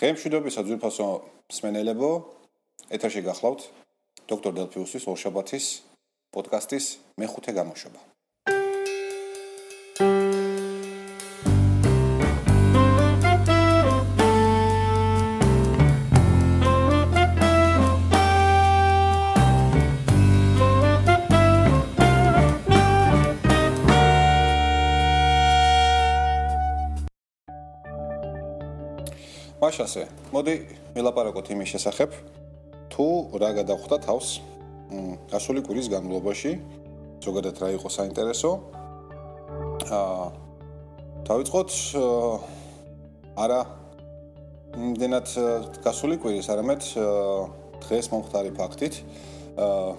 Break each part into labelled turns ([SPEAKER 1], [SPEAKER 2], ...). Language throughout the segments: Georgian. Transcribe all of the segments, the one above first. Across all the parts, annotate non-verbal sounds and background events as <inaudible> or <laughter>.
[SPEAKER 1] დღემშვიდობისა ძვირფასო მსმენელებო, ეთერში გახლავთ დოქტორ დელფიუსის ორშაბათის პოდკასტის მეხუთე გამოშვება. მაშასე, მოდი ველაპარაკოთ იმის შესახებ, თუ რა გადახვდა თავს გასული კვირის განმავლობაში, ზოგადად რა იყო საინტერესო. აა დავიწყოთ არა იმდენად გასული კვირის, არამედ დღეს მომხდარი ფაქტით. აა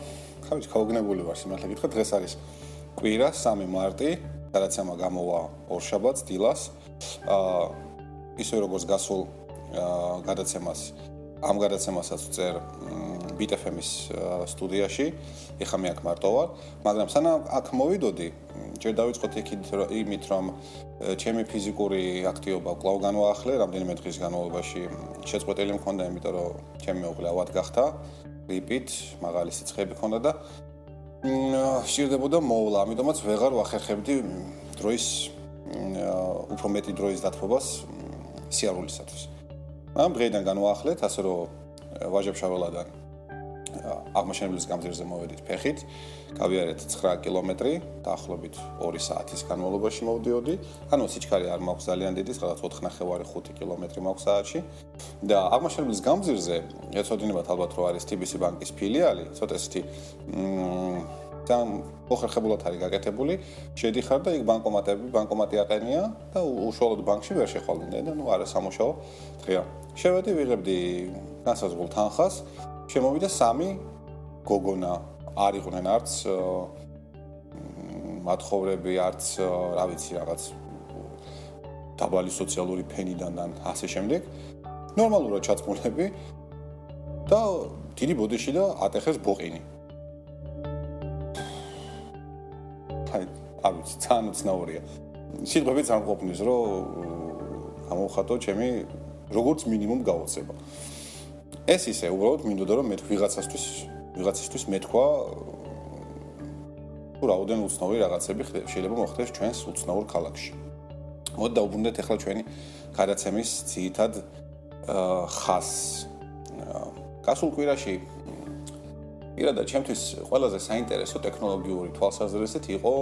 [SPEAKER 1] ხავით ქაუგნებული ვარ სიმართლე გითხრათ, დღეს არის კვირა 3 მარტი, სადაც ამა გამოვა ორშაბათს დილას. აა ისე როგორც გასულ გადაცემას. ამ გადაცემასაც წერ BTFM-ის სტუდიაში, ეხლა მე აქ მარტო ვარ, მაგრამ სანამ აქ მოვიდოდი, ჯერ დავიწყოთ იქით იმით, რომ ჩემი ფიზიკური აქტივობა კვლავ განვაახლე, რამდენიმე დღის განმავლობაში შეწყვეტილი მქონდა, იმიტომ რომ ჩემი ოღლე ავად გახდა, გრიპით, მაღალი სიცხეები მქონდა და შეიძლება მოვლა, ამიტომაც ვეღარ ვახერხებდი დროის უფრო მეტი დროის დათბობას სიარულისათვის. ამ დღეიდან განვაახლეთ, ასე რომ ვაჟებშაველადან აღმაშენებლის გამზირზე მოვედით ფეხით, გავიარეთ 9 კილომეტრი, დაახლოებით 2 საათის განმავლობაში მოვდიოდი. ანუ სიჩქარე არ მაქვს ძალიან დიდი, სადაც 4.5 კილომეტრი მაქვს საათში. და აღმაშენებლის გამზირზე ეცოდინებათ ალბათ რომ არის TBC ბანკის ფილიალი, ცოტა ისეთი მ ძალიან მოხერხებულად არის გაკეთებული. შედიხარ და იქ ბანკომატები, ბანკომატი აყენია და უშუალოდ ბანკში ვერ შეხვალინე და ნუ არა სამუშაო დღეა. შევედი ვიღებდი განსაზღვრულ თანხას. შემოვიდა სამი გოგონა. არ იყვნენ არც მათხოვრები, არც რა ვიცი რაღაც დაბალი სოციალური ფენიდან და ასე შემდეგ. ნორმალურად ჩაცმულები და დიდი ბოდიში და ატეხეს ბოყინი. არ ვიცი, ძალიან უცნაურია. სიტყვებით არ ყოფნის, რომ გამოვხატო ჩემი როგორც მინიმუმ გაოცება. ეს ისე უბრალოდ მინდოდა რომ მე ვიღაცასთვის ვიღაცისთვის მეთქვა თუ რაოდენ უცნაური რაღაცები შეიძლება მოხდეს ჩვენს უცნაურ ქალაქში. მოდი დაუბრუნდეთ ახლა ჩვენი გადაცემის ძირითად ხას. გასულ კვირაში პირადად ჩემთვის ყველაზე საინტერესო ტექნოლოგიური თვალსაზრისით იყო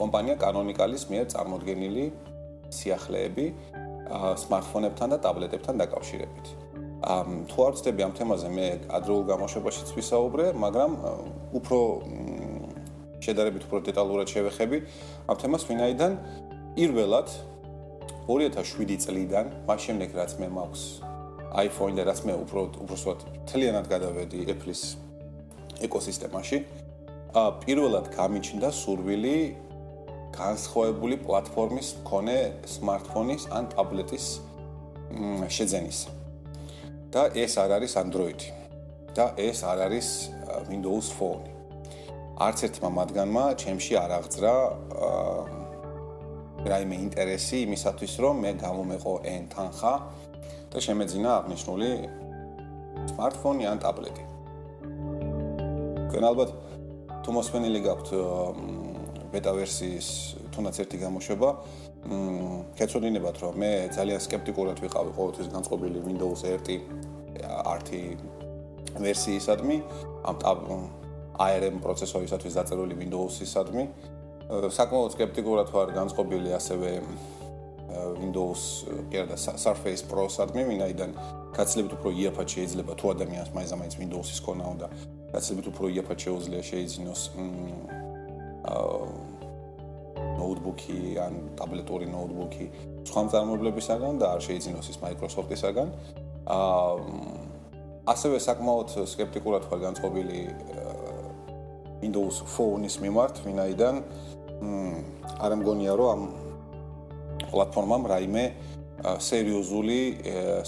[SPEAKER 1] კომპანია Canonical-ის მიერ წარმოქმნილი სიახლეები სმარტფონებთან და ტაბლეტებთან დაკავშირებით. ამ თუ არ ვწდები ამ თემაზე მე ადრეულ გამოშვებაშიც ვისაუბრე, მაგრამ უფრო შედარებით უფრო დეტალურად შევეხები ამ თემას, ვინაიდან პირველად 2007 წლიდან, მას შემდეგ რაც მე მაქვს iPhone და რაც მე უფრო უბრალოდ თლიანად გადავედი Apple-ის ეკოსისტემაში, პირველად გამიჩნდა სურვილი განსხვავებული პლატფორმის მქონე smartphone-ის ან ტაბლეტის შეძენის. და ეს არ არის Android. და ეს არ არის Windows Phone. არც ერთმა მათგანმა ჩემში არ აღძრა რაიმე ინტერესი იმისათვის, რომ მე გამომეყო N თანხა და შემეძინა აღნიშნული smartphone-ი ან ტაბლეტი. კენალბათ თუ მოსმენილი გაქვთ ბეტა ვერსიის თუნდაც ერთი გამოშვება. მ კეთოდინებათ რომ მე ძალიან სკეპტიკურად ვიყავი ყოველთვის განწყობილი Windows 1 RT ვერსიისადმი, ამ ARM პროცესორისათვის დაწერილი Windows-ისადმი. საკმაოდ სკეპტიკურად ვარ განწყობილი ასევე Windows კერდა Surface Pro-სადმი, ვინაიდან გაცილებით უფრო იაფად შეიძლება თუ ადამიანს მაინც Windows-ის ქონა უნდა გაცილებით უფრო იაფად შეუძლია შეიძინოს მ ნოუთბუქი ან ტაბლეტური ნოუთბუქი სხვა მწარმოებლებისაგან და არ შეიძინოს ის Microsoft-ისაგან. აა ასევე საკმაოდ скептიკურად ვარ განწყობილი Windows Phone-ის მიმართ, ვინაიდან არ ამგონია რომ ამ პლატფორმამ რაიმე სერიოზული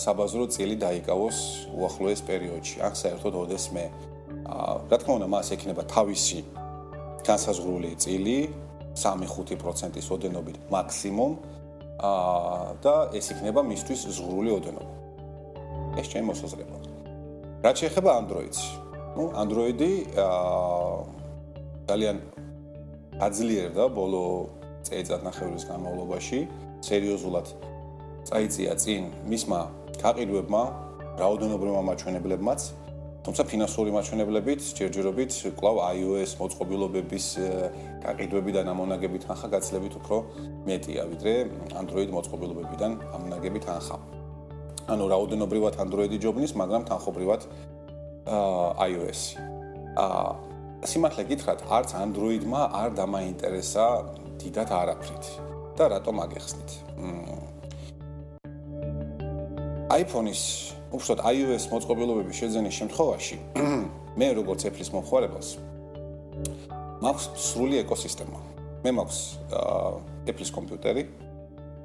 [SPEAKER 1] საბაზრო წილი დაიკავოს უახლოეს პერიოდში, ან საერთოდ ოდესმე. რა თქმა უნდა, მას ექნება თავისი განსაზღვრული წილი 3-5%-ის ოდენობით მაქსიმუმ აა და ეს იქნება მისთვის ზღვრული ოდენობა. ეს ჩემი მოსაზრება. რაც შეეხება Android-ს. ну Android-ი აა ძალიან აძლიერდა ბოლო წელიწადნახევრის განმავლობაში სერიოზულად წაიწია წინ მისმა გაყიდვებმა, რაოდენობრივმა მაჩვენებლებმაც, თუმცა ფინანსური მაჩვენებლებით, ჯერჯერობით კვლავ iOS მოწყობილობების გაყიდვებიდან ამონაგებით ახლა გაცლებით უფრო მეტია, ვიდრე Android მოწყობილობებიდან ამონაგებით ახლა. ანუ რაოდენობრივად Android-ი ჯობნის, მაგრამ თანხობრივად აა iOS-ი. აა სიმართლე გითხრათ, არც Android-მა არ დამაინტერესა დიდად არაფრით. და რატომ აგეხსნით? iPhone-ის, უბრალოდ iOS მოწყობილობების შეძენის შემთხვევაში, <clears throat> მე როგორც Apple-ის მომხმარებელს მაქვს სრული ეკოსისტემა. მე მაქვს Apple-ის კომპიუტერი,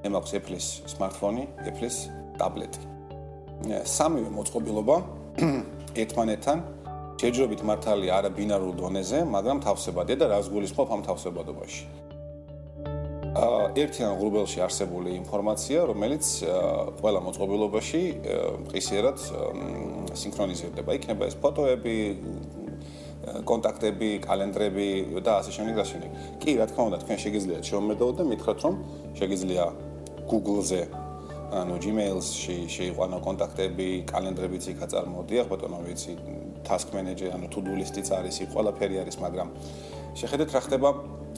[SPEAKER 1] მე მაქვს Apple-ის smartphone-ი, Apple-ის ტაბლეტი. სამივე მოწყობილობა <clears throat> ერთმანეთთან შეჯობებით მართალია არა ბინარულ დონეზე, მაგრამ თავსებადია და რას გულისხმობ ამ თავსებადობაში. ერთიან ღრუბელში არსებული ინფორმაცია, რომელიც ყველა მოწყობილობაში ყისიერად სინქრონიზირდება. იქნება ეს ფოტოები, კონტაქტები, კალენდრები და ასე შემდეგ და ასე შემდეგ. კი, რა თქმა უნდა, თქვენ შეგიძლიათ შემომედოთ და მითხრათ, რომ შეგიძლია Google-ზე ანუ Gmail-ში შეიყვანო კონტაქტები, კალენდრებიც იქ აწარმოოდია, ბატონო ვიცი, task manager, ანუ to-do list-იც არის, ყველაფერი არის, მაგრამ შეხედეთ რა ხდება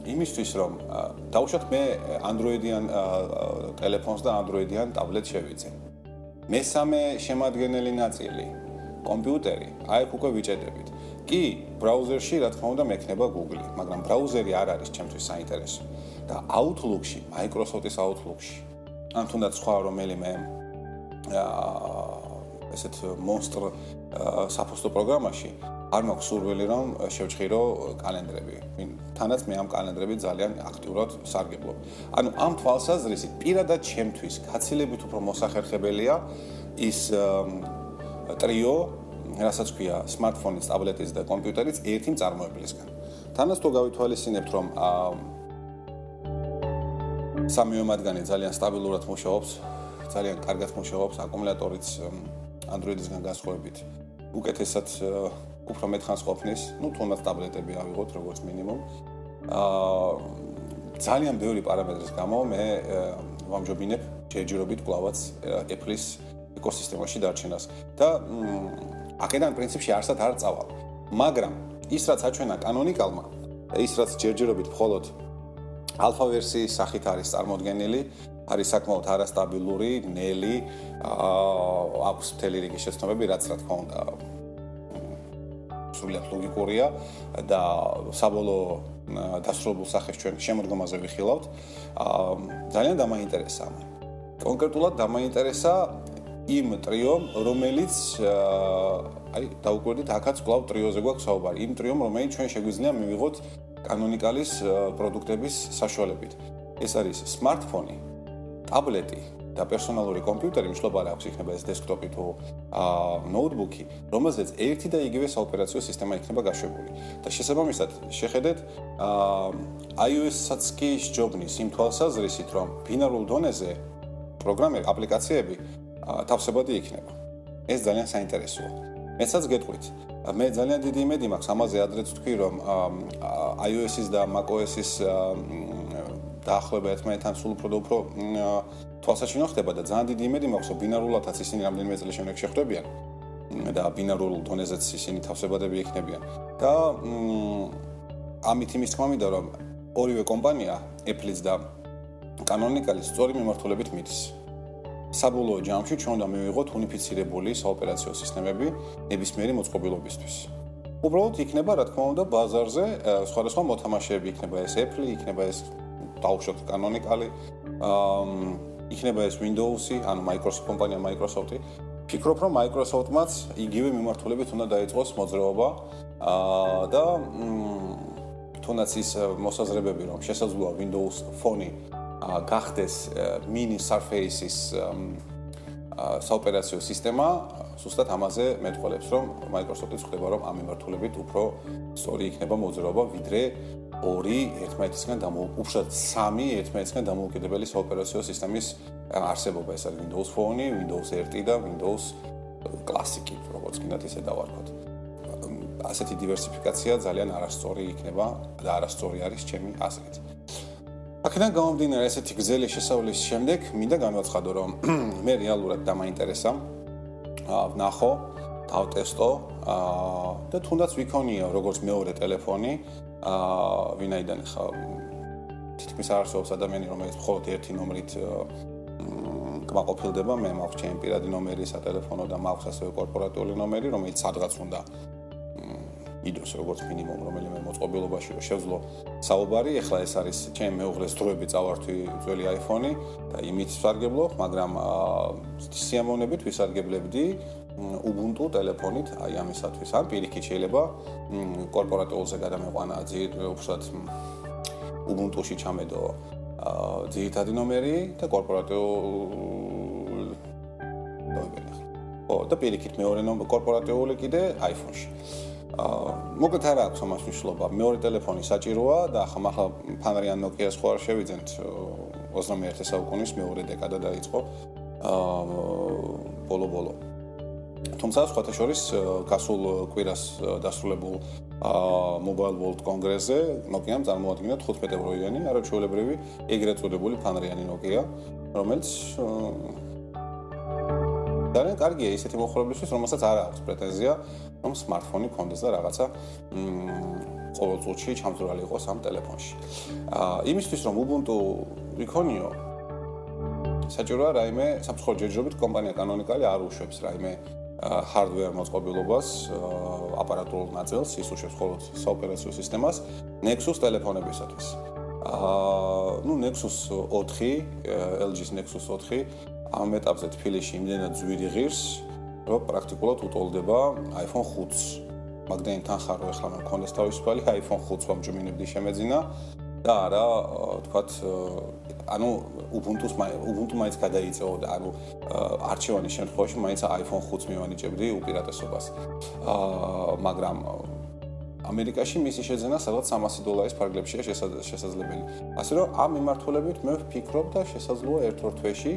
[SPEAKER 1] იმისთვის რომ დავუშვათ მე Android-იან ტელეფონს და Android-იან ტაბლეტს შევიძე. მესამე შემადგენელი ნაწილი კომპიუტერი, აი უკვე ვიჭედებით. კი, ბრაუზერში რა თქმა უნდა მექნება Google, მაგრამ ბრაუზერი არ არის ჩემთვის საინტერესო. და Outlook-ში, Microsoft-ის Outlook-ში, ან თუნდაც სხვა რომელიმე აა ესეთ monster საფოსტო პროგრამაში არ მაქვს სურვილი რომ შევჭირო კალენდრები. თანაც მე ამ კალენდრები ძალიან აქტიურად სარგებლობ. ანუ ამ თვალსაზრისით პირადად ჩემთვის გაცილებით უფრო მოსახერხებელია ის ტრიო, რასაც ქვია smartphone-ის, ტაბლეტის და კომპიუტერის ერთი წარმოებისგან. თანაც თუ გავითვალისწინებთ რომ სამივე მათგანი ძალიან სტაბილურად მუშაობს, ძალიან კარგად მუშაობს, აკუმულატორიც Android-ისგან განსხვავებით უკეთესად უფრო მეტხანს ყოფნის, ну თუნდაც ტაბლეტები ავიღოთ როგორც მინიმუმ. აა ძალიან ბევრი პარამეტრის გამო მე ვამჯობინებ შეჯერობით კლავაც Apple-ის ეკოსისტემაში დარჩენას და აქედან პრინციპში არსად არ წავალ. მაგრამ ის რაც აჩვენა კანონიკალმა, ის რაც ჯერჯერობით მხოლოდ ალფა ვერსიის სახით არის წარმოქმნილი, არის საკმაოდ არასტაბილური, ნელი, აა აქვს მთელი რიგი შეცნობები, რაც რა თქმა უნდა სრულიად ლოგიკურია და საბოლოო დასრულებულ სახეს ჩვენ შემოდგომაზე ვიხილავთ. ძალიან დამაინტერესა. კონკრეტულად დამაინტერესა იმ ტრიომ, რომელიც აი დაუკვირდით, აქაც კლავ ტრიოზე გვაქვს საუბარი. იმ ტრიომ, რომელიც ჩვენ შეგვიძლია მივიღოთ კანონიკალის პროდუქტების საშუალებით. ეს არის smartphone, ტაბლეტი, და პერსონალური კომპიუტერი მშლობარი აქვს იქნება ეს დესკტოპი თუ აა ნოუთბუქი, რომელზეც ერთი და იგივე საოპერაციო სისტემა იქნება გაშვებული. და შესაბამისად, შეხედეთ აა iOS-საც კი სჯობნის იმ თვალსაზრისით, რომ ბინარულ დონეზე პროგრამები, აპლიკაციები თავსებადი იქნება. ეს ძალიან საინტერესოა. მეცაც გეტყვით. მე ძალიან დიდი იმედი მაქვს ამაზე ადრეც თქვი რომ iOS-ის და macOS-ის დაახლოება ერთმანეთთან სულ უფრო და უფრო თვალსაჩინო ხდება და ძალიან დიდი იმედი მაქვს, რომ ბინარულადაც ისინი რამდენიმე წელი შემდეგ შეხვდებიან და ბინარულ დონეზეც ისინი თავსებადები ექნებიან. და ამით იმის თქმა მინდა, რომ ორივე კომპანია, Apple-იც და Canonical-ის სწორი მიმართულებით მიდის. საბოლოო ჯამში ჩვენ უნდა მივიღოთ უნიფიცირებული საოპერაციო სისტემები ნებისმიერი მოწყობილობისთვის. უბრალოდ იქნება, რა თქმა უნდა, ბაზარზე სხვადასხვა მოთამაშეები იქნება ეს Apple, იქნება ეს დაუშვათ Canonical-ი, აა იქნება ეს Windows-ი, ანუ Microsoft კომპანია Microsoft-ი. ფიქრობ, რომ Microsoft-მაც იგივე მიმართულებით უნდა დაიწყოს მოძრაობა. აა და თუნდაც ის მოსაზრებები, რომ შესაძლოა Windows Phone-ი გახდეს mini Surface-ის საოპერაციო სისტემა, ზუსტად ამაზე მეტყოლებს, რომ Microsoft-იც ხდება, რომ ამ მიმართულებით უფრო სწორი იქნება მოძრაობა, ვიდრე ორი ერთმანეთისგან დამოუკიდებელი, სამი ერთმანეთისგან დამოუკიდებელი საოპერაციო სისტემის არსებობა, ეს არის Windows Phone, Windows RT და Windows კლასიკი, როგორც გინდათ ისე დავარქვათ. ასეთი დივერსიფიკაცია ძალიან არასწორი იქნება და არასწორი არის ჩემი აზრით. აქედან გამომდინარე ესეთი გზელი შესავლის შემდეგ მინდა განვაცხადო რომ <clears throat> მე რეალურად დამაინტერესა ვნახო დავტესტო და თუნდაც ვიქონიო როგორც მეორე ტელეფონი ვინაიდან ხა თითქმის არსებობს ადამიანი რომელიც მხოლოდ ერთი ნომრით კმაყოფილდება მე მაქვს ჩემი პირადი ნომერი სატელეფონო და მაქვს ასევე კორპორატიული ნომერი რომელიც სადღაც უნდა იდოს როგორც მინიმუმ რომელიმე მოწყობილობაში რომ შევძლო საუბარი. ეხლა ეს არის ჩემი მეუღლეს დროები წავართვი ძველი iPhone-ი და იმით ვსარგებლო მაგრამ სიამოვნებით ვისარგებლებდი Ubuntu ტელეფონით აი ამისათვის ან პირიქით შეიძლება კორპორატიულზე გადამეყვანა უბრალოდ Ubuntu-ში ჩამედო ძირითადი ნომერი და კორპორატიულ ო და პირიქით მეორე ნომერი კორპორატიული კიდე iPhone-ში აა მოკლედ არ აქვს ამას მნიშვნელობა. მეორე ტელეფონი საჭიროა და ახლა ახლა ფანრიან Nokia-ს ხო არ შევიძენთ 21 საუკუნის მეორე დეკადა დაიწყო. აა ბოლო-ბოლო. თუმცა სხვათა შორის გასულ კვირას დასრულებულ აა Mobile World კონგრესზე Nokia-მ წარმოადგინა 15 ევროიანი არაჩვეულებრივი ეგრეთ წოდებული ფანრიანი Nokia, რომელიც ძალიან კარგია ისეთი მოხმარებლისთვის, რომელსაც არ აქვს პრეტენზია, რომ smartphone-ი ქონდეს და რაღაცა ყოველწუთში ჩამძრალი იყოს ამ ტელეფონში. აა იმისთვის რომ Ubuntu იქონიო საჭიროა რაიმე სამწუხარო ჯერჯერობით კომპანია Canonical არ უშვებს რაიმე hardware მოწყობილობას, აპარატურულ ნაწილს, ის უშვებს მხოლოდ საოპერაციო სისტემას Nexus ტელეფონებისათვის. აა ნუ Nexus 4, LG-ს Nexus 4 ამ ეტაპზე თბილისში იმდენად ძვირი ღირს, რომ პრაქტიკულად უტოლდება iPhone 5-ს. მაგდენ თანხარო ახლა მე მქონდეს თავისუფალი iPhone 5-ს ვამჯობინებდი შემეძინა და არა, თქვათ, ანუ Ubuntu-ს Ubuntu მაინც გადაიწეო და ანუ არჩევანის შემთხვევაში მაინც iPhone 5-ს მივანიჭებდი უპირატესობას. აა მაგრამ ამერიკაში მისი შეძენა სადღაც 300 დოლარის ფარგლებშია შესაძლებელი. ასე რომ ამ მიმართულებით მე ვფიქრობ და შესაძლოა ერთ-ერთ თვეში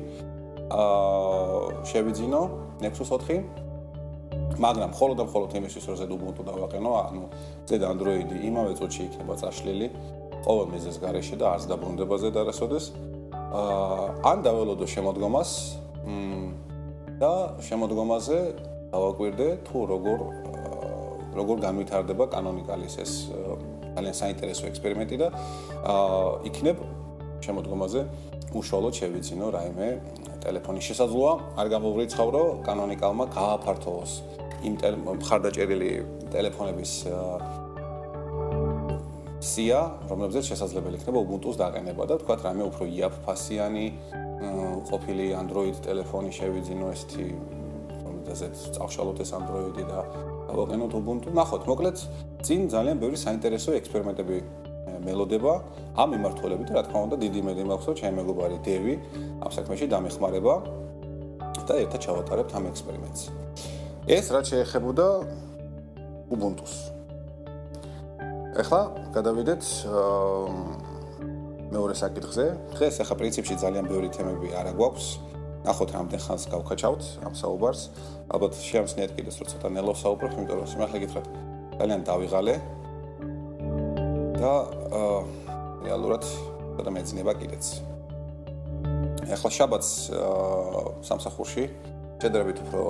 [SPEAKER 1] აა შევიძინო Nexus 4 მაგრამ მხოლოდ და მხოლოდ იმისთვის რომ ზედ Ubuntu დავაყენო, ანუ ზედ Android-ი იმავე წუთში იქნება წაშლილი ყოველ მიზეს გარეშე და არც დაბრუნდება ზედ არასოდეს. აა ან დაველოდო შემოდგომას და შემოდგომაზე დავაკვირდე თუ როგორ როგორ განვითარდება კანონიკალის ეს ძალიან საინტერესო ექსპერიმენტი და აა იქნებ შემოდგომაზე უშუალოდ შევიცინო რაიმე ტელეფონის შესაძლოა არ გამოვრიცხავრო კანონიკალმა გააფართოვოს იმ მხარდაჭერილი ტელეფონების სია, რომლებზეც შესაძლებელი იქნება Ubuntu-ს დაყენება და თქვათ რამე უფრო იაფ ფასიანი ყოფილი Android ტელეფონი შევიძინო ესეთი რომელზეც წავშალოთ ეს Android-ი და ავაყენოთ Ubuntu. ნახოთ, მოკლედ, წინ ძალიან ბევრი საინტერესო ექსპერიმენტები მელოდება ამ მიმართულებით, რა თქმა უნდა, დიდი იმედი მაქვს, ჩემი მეგობარი დევი ამ საქმეში დამეხმარება და ერთად ჩავატარებთ ამ ექსპერიმენტს. ეს რაც შეეხებოდა Ubuntu-ს. ეხლა გადავიდეთ მეორე საკითხზე. დღეს ახლა პრინციპში ძალიან ბევრი თემები არა გვაქვს. ნახოთ რამდენ ხანს გავქაჩავთ ამ საუბარს. ალბათ შეამჩნიათ კიდეს რომ ცოტა ნელო საუბრობ, იმიტომ რომ სიმართლე გითხრათ, ძალიან დავიღალე. და რეალურად და მეძინება კიდეც. ახლა შაბათს სამსახურში შედარებით უფრო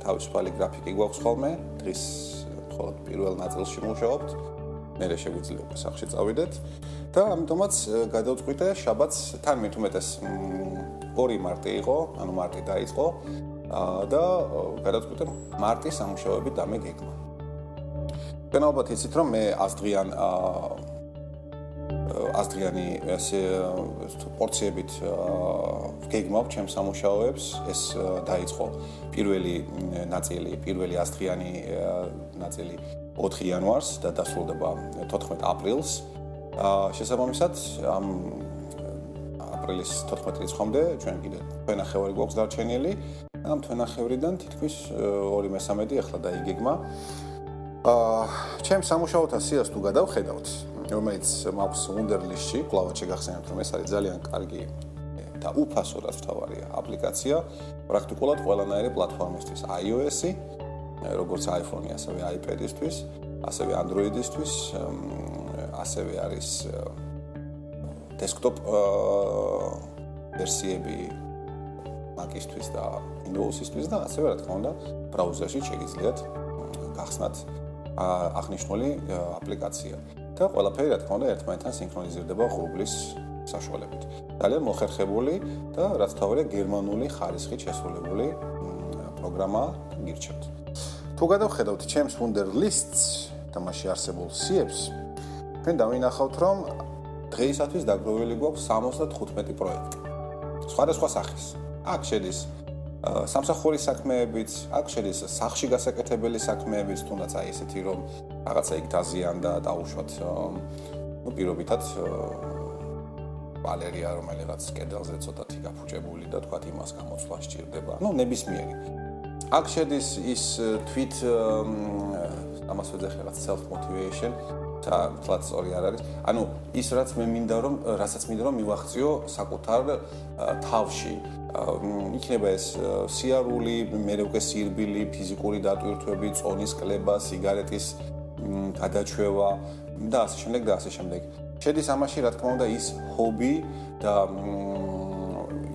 [SPEAKER 1] თავისუფალი გრაფიკი გვაქვს ხოლმე. დღის მხოლოდ პირველ ნაწილში მუშაობთ. მე შეგვიძლია უკვე სახში წავიდეთ და ამიტომაც გადავწყვიტე შაბათს თან მithumetes 2 მარტი იყო, ანუ მარტი დაიწყო და გადავწყვიტე მარტის სამუშაოები დამეგეგმა. თქვენ ალბათ იცით რომ მე ასდღიან ასდღიანი ესე პორციებით გეგმავ ჩემ სამუშაოებს. ეს დაიწყო პირველი ნაწილი პირველი ასდღიანი ნაწილი 4 იანვარს და დასრულდება 14 აპრილს. შესაბამისად ამ აპრილის 14 რიცხვამდე ჩვენ კიდე თვენახევარი გვაქვს დარჩენილი. ამ თვენახევრიდან თითქმის 2/13 ახლა დაიგეგმა. აა ჩემ სამუშაოთა სიას თუ გადავხედავთ, რომელიც მაქვს უნდერლისში, კლავად შეგახსენებთ, რომ ეს არის ძალიან კარგი და უფასო რაც თავარია აპლიკაცია პრაქტიკულად ყველანაირი პლატფორმისთვის iOS-ი, როგორც iPhone-ი, ასევე iPad-ისთვის, ასევე Android-ისთვის, ასევე არის desktop ვერსიები Mac-ისთვის და Windows-ისთვის და ასევე რა თქმა უნდა ბრაუზერში შეგიძლიათ გახსნათ აღნიშნული აპლიკაცია. და ყველაფერი რა თქმა უნდა ერთმანეთთან სინქრონიზირდება ღრუბლის საშუალებით. ძალიან მოხერხებული და რაც თავია გერმანული ხარისხით შესრულებული პროგრამა გირჩევთ. თუ გადავხედავთ ჩემს Wunderlist-ს და მასში არსებულ სიებს, თქვენ დავინახავთ, რომ დღეისათვის დაგროვილი გვაქვს 75 პროექტი. სხვადასხვა სახის. აქ შედის სამსახურის საქმეებიც, აქ შედის სახში გასაკეთებელი საქმეებიც, თუნდაც აი ესეთი რომ რაღაცა იქ დაზიანდა და დაუშვათ ну პირობითად ვალერია რომელიღაც კედელზე ცოტათი გაფუჭებული და თქვათ იმას გამოცვლა სჭირდება. ну ნებისმიერი. აქ შედის ის თვით ამას ვეძახი რაღაც self motivation და თლაც სწორი არ არის. ანუ ის რაც მე მინდა რომ რასაც მინდა რომ მივახციო საკუთარ თავში. იქნება ეს სიარული, მე უკვე სირბილი, ფიზიკური დატვირთვები, წონის კლება, სიგარეტის გადაჩევა და ასე შემდეგ და ასე შემდეგ. შედის ამაში რა თქმა უნდა ის ჰობი და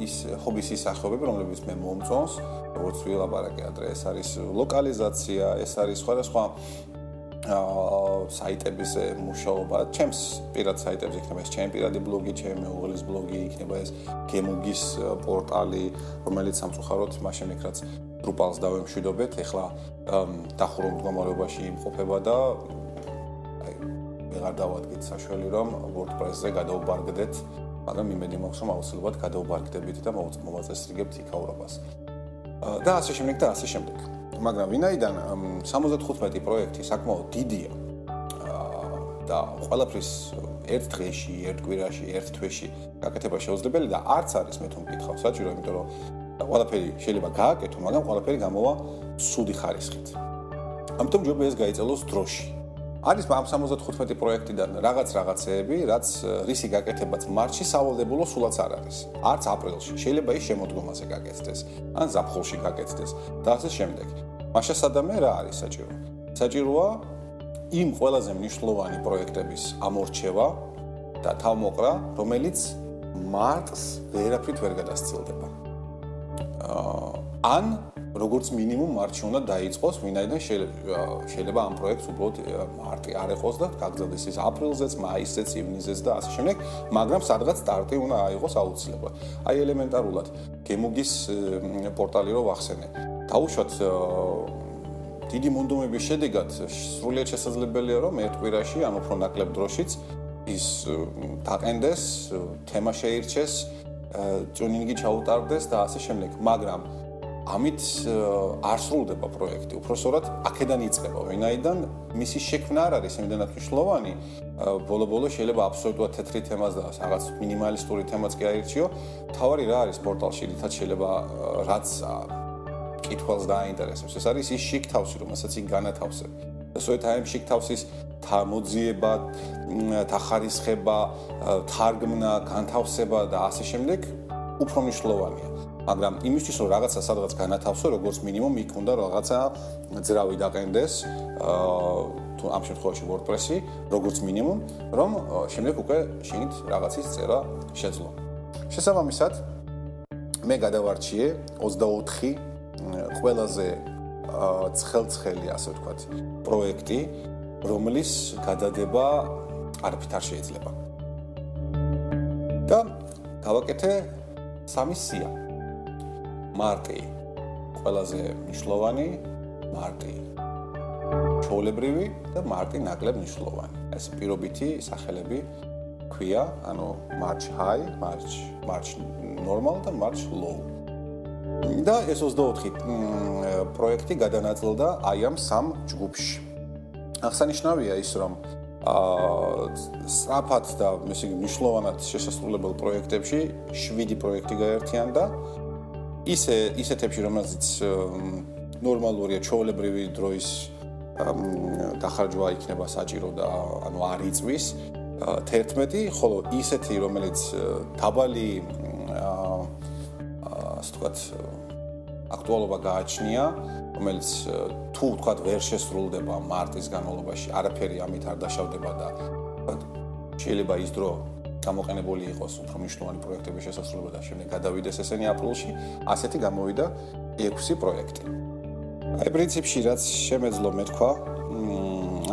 [SPEAKER 1] ის ჰობის ის სახეობები, რომლებიც მე მომწონს, როგორც ვილაპარაკე ადრე, ეს არის ლოკალიზაცია, ეს არის სხვადასხვა საიტების მუშაობა, ჩემს პირად საიტებზე იქნება ეს ჩემი პირადი ბლოგი, ჩემი მეუღლის ბლოგი, იქნება ეს გემუგის პორტალი, რომელიც სამწუხაროდ მაშინ ეკრაც დრუპალს დავემშვიდობეთ, ეხლა დახურულ მდგომარეობაში იმყოფება და აი ვეღარ დავადგეთ საშველი რომ WordPress-ზე გადაუბარგდეთ, მაგრამ იმედი მაქვს რომ აუცილებლად გადაუბარგდებით და მოვაწესრიგებთ იქაურობას. და ასე შემდეგ და ასე შემდეგ. მაგრამ ვინაიდან 75 პროექტი საკმაოდ დიდია და ყველაფრის ერთ დღეში, ერთ კვირაში, ერთ თვეში გაკეთება შეუძლებელი და არც არის მე თუ მკითხავ საჭირო, იმიტომ რომ ყველაფერი შეიძლება გააკეთო, მაგრამ ყველაფერი გამოვა სუდი ხარისხით. ამიტომ ჯობია ეს გაიწელოს დროში. არის ამ 75 პროექტიდან რაღაც რაღაცეები, რაც რისი გაკეთებაც მარტში სავალდებულო სულაც არ არის. არც აპრილში. შეიძლება ის შემოდგომაზე გაკეთდეს, ან ზაფხულში გაკეთდეს და ასე შემდეგ. მაშა სადამე რა არის საჭირო? საჭიროა იმ ყველაზე მნიშვნელოვანი პროექტების ამორჩევა და თავმოყრა, რომელიც მარტს ვერაფრით ვერ გადასცილდება. აა ან როგორც მინიმუმ მარტში უნდა დაიწყოს, ვინაიდან შეიძლება ამ პროექტს უბრალოდ მარტი არ ეყოს და გაგრძელდეს ის აპრილზეც, მაისზეც, ივნისზეც და ასე შემდეგ, მაგრამ სადღაც სტარტი უნდა აიღოს აუცილებლად. აი ელემენტარულად გემუგის პორტალი რო ვახსენე. დაუშვათ დიდი მონდომების შედეგად სრულიად შესაძლებელია რომ ერთ კვირაში ან უფრო ნაკლებ დროშიც ის დაყენდეს, თემა შეირჩეს, ტუნინგი ჩაუტარდეს და ასე შემდეგ, მაგრამ ამით არ სრულდება პროექტი, უბრალოდ აქედან იწყება, ვინაიდან მისი შექმნა არ არის იმდანაც მნიშვნელოვანი, ბოლო-ბოლო შეიძლება აბსოლუტურად თეთრი თემას და რაღაც მინიმალისტური თემაც კი აირჩიო. თავარი რა არის პორტალში, რითაც შეიძლება რაც კითხავს დაინტერესებს. ეს არის ის შიქ თავსი, რომელსაც იქ განათავსებ. ესოეთ აი შიქ თავსის თამოძიება, თახარისხება, თარგმნა, განთავსება და ასე შემდეგ უფრო მნიშვნელოვანია. მაგრამ იმისთვის რომ რაღაცა სადღაც განათავსო, როგორც მინიმუმ იქ უნდა რაღაცა ძრავი დაყენდეს, აა თუ ამ შემთხვევაში WordPress-ი, როგორც მინიმუმ, რომ შემდეგ უკვე შეგით რაღაცის წერა შეძლო. შესაბამისად, მე გადავარჩიე 24 ყველაზე ცხელცხელი, ასე ვთქვათ, პროექტი, რომლის გადადება არაფით არ შეიძლება. და გავაკეთე სამი სია. მარტი ყველაზე მნიშვნელოვანი, მარტი ჩოლებრივი და მარტი ნაკლებ მნიშვნელოვანი. ეს პირობითი სახელები ქვია, ანუ march high, march march normal და march low. და ეს 24 პროექტი გადანაწილდა აი ამ სამ ჯგუფში. აღსანიშნავია ის, რომ აა საფათ და ესე იგი მნიშვნელოვნად შესაძლებელ პროექტებში 7 პროექტი გაერთიანდა. ისე ისეთებში, რომელზეც ნორმალურია ჩოვლებრივი დროის დახარჯვა იქნება საჭირო და ანუ არ იწვის. 11, ხოლო ისეთი, რომელიც დაბალი აა ვთქვათ, აქტუალობა გააჩნია, რომელიც თუ ვთქვათ ვერ შესრულდება მარტის განმავლობაში, არაფერი ამით არ დაშავდება და ვთქვათ, შეიძლება ის დრო გამოყენებული იყოს უფრო მნიშვნელოვანი პროექტების შესასრულებლად და შემდეგ გადავიდეს ესენი აპრილში, ასეთი გამოვიდა 6 პროექტი. აი პრინციპში რაც შემეძლო მეთქვა,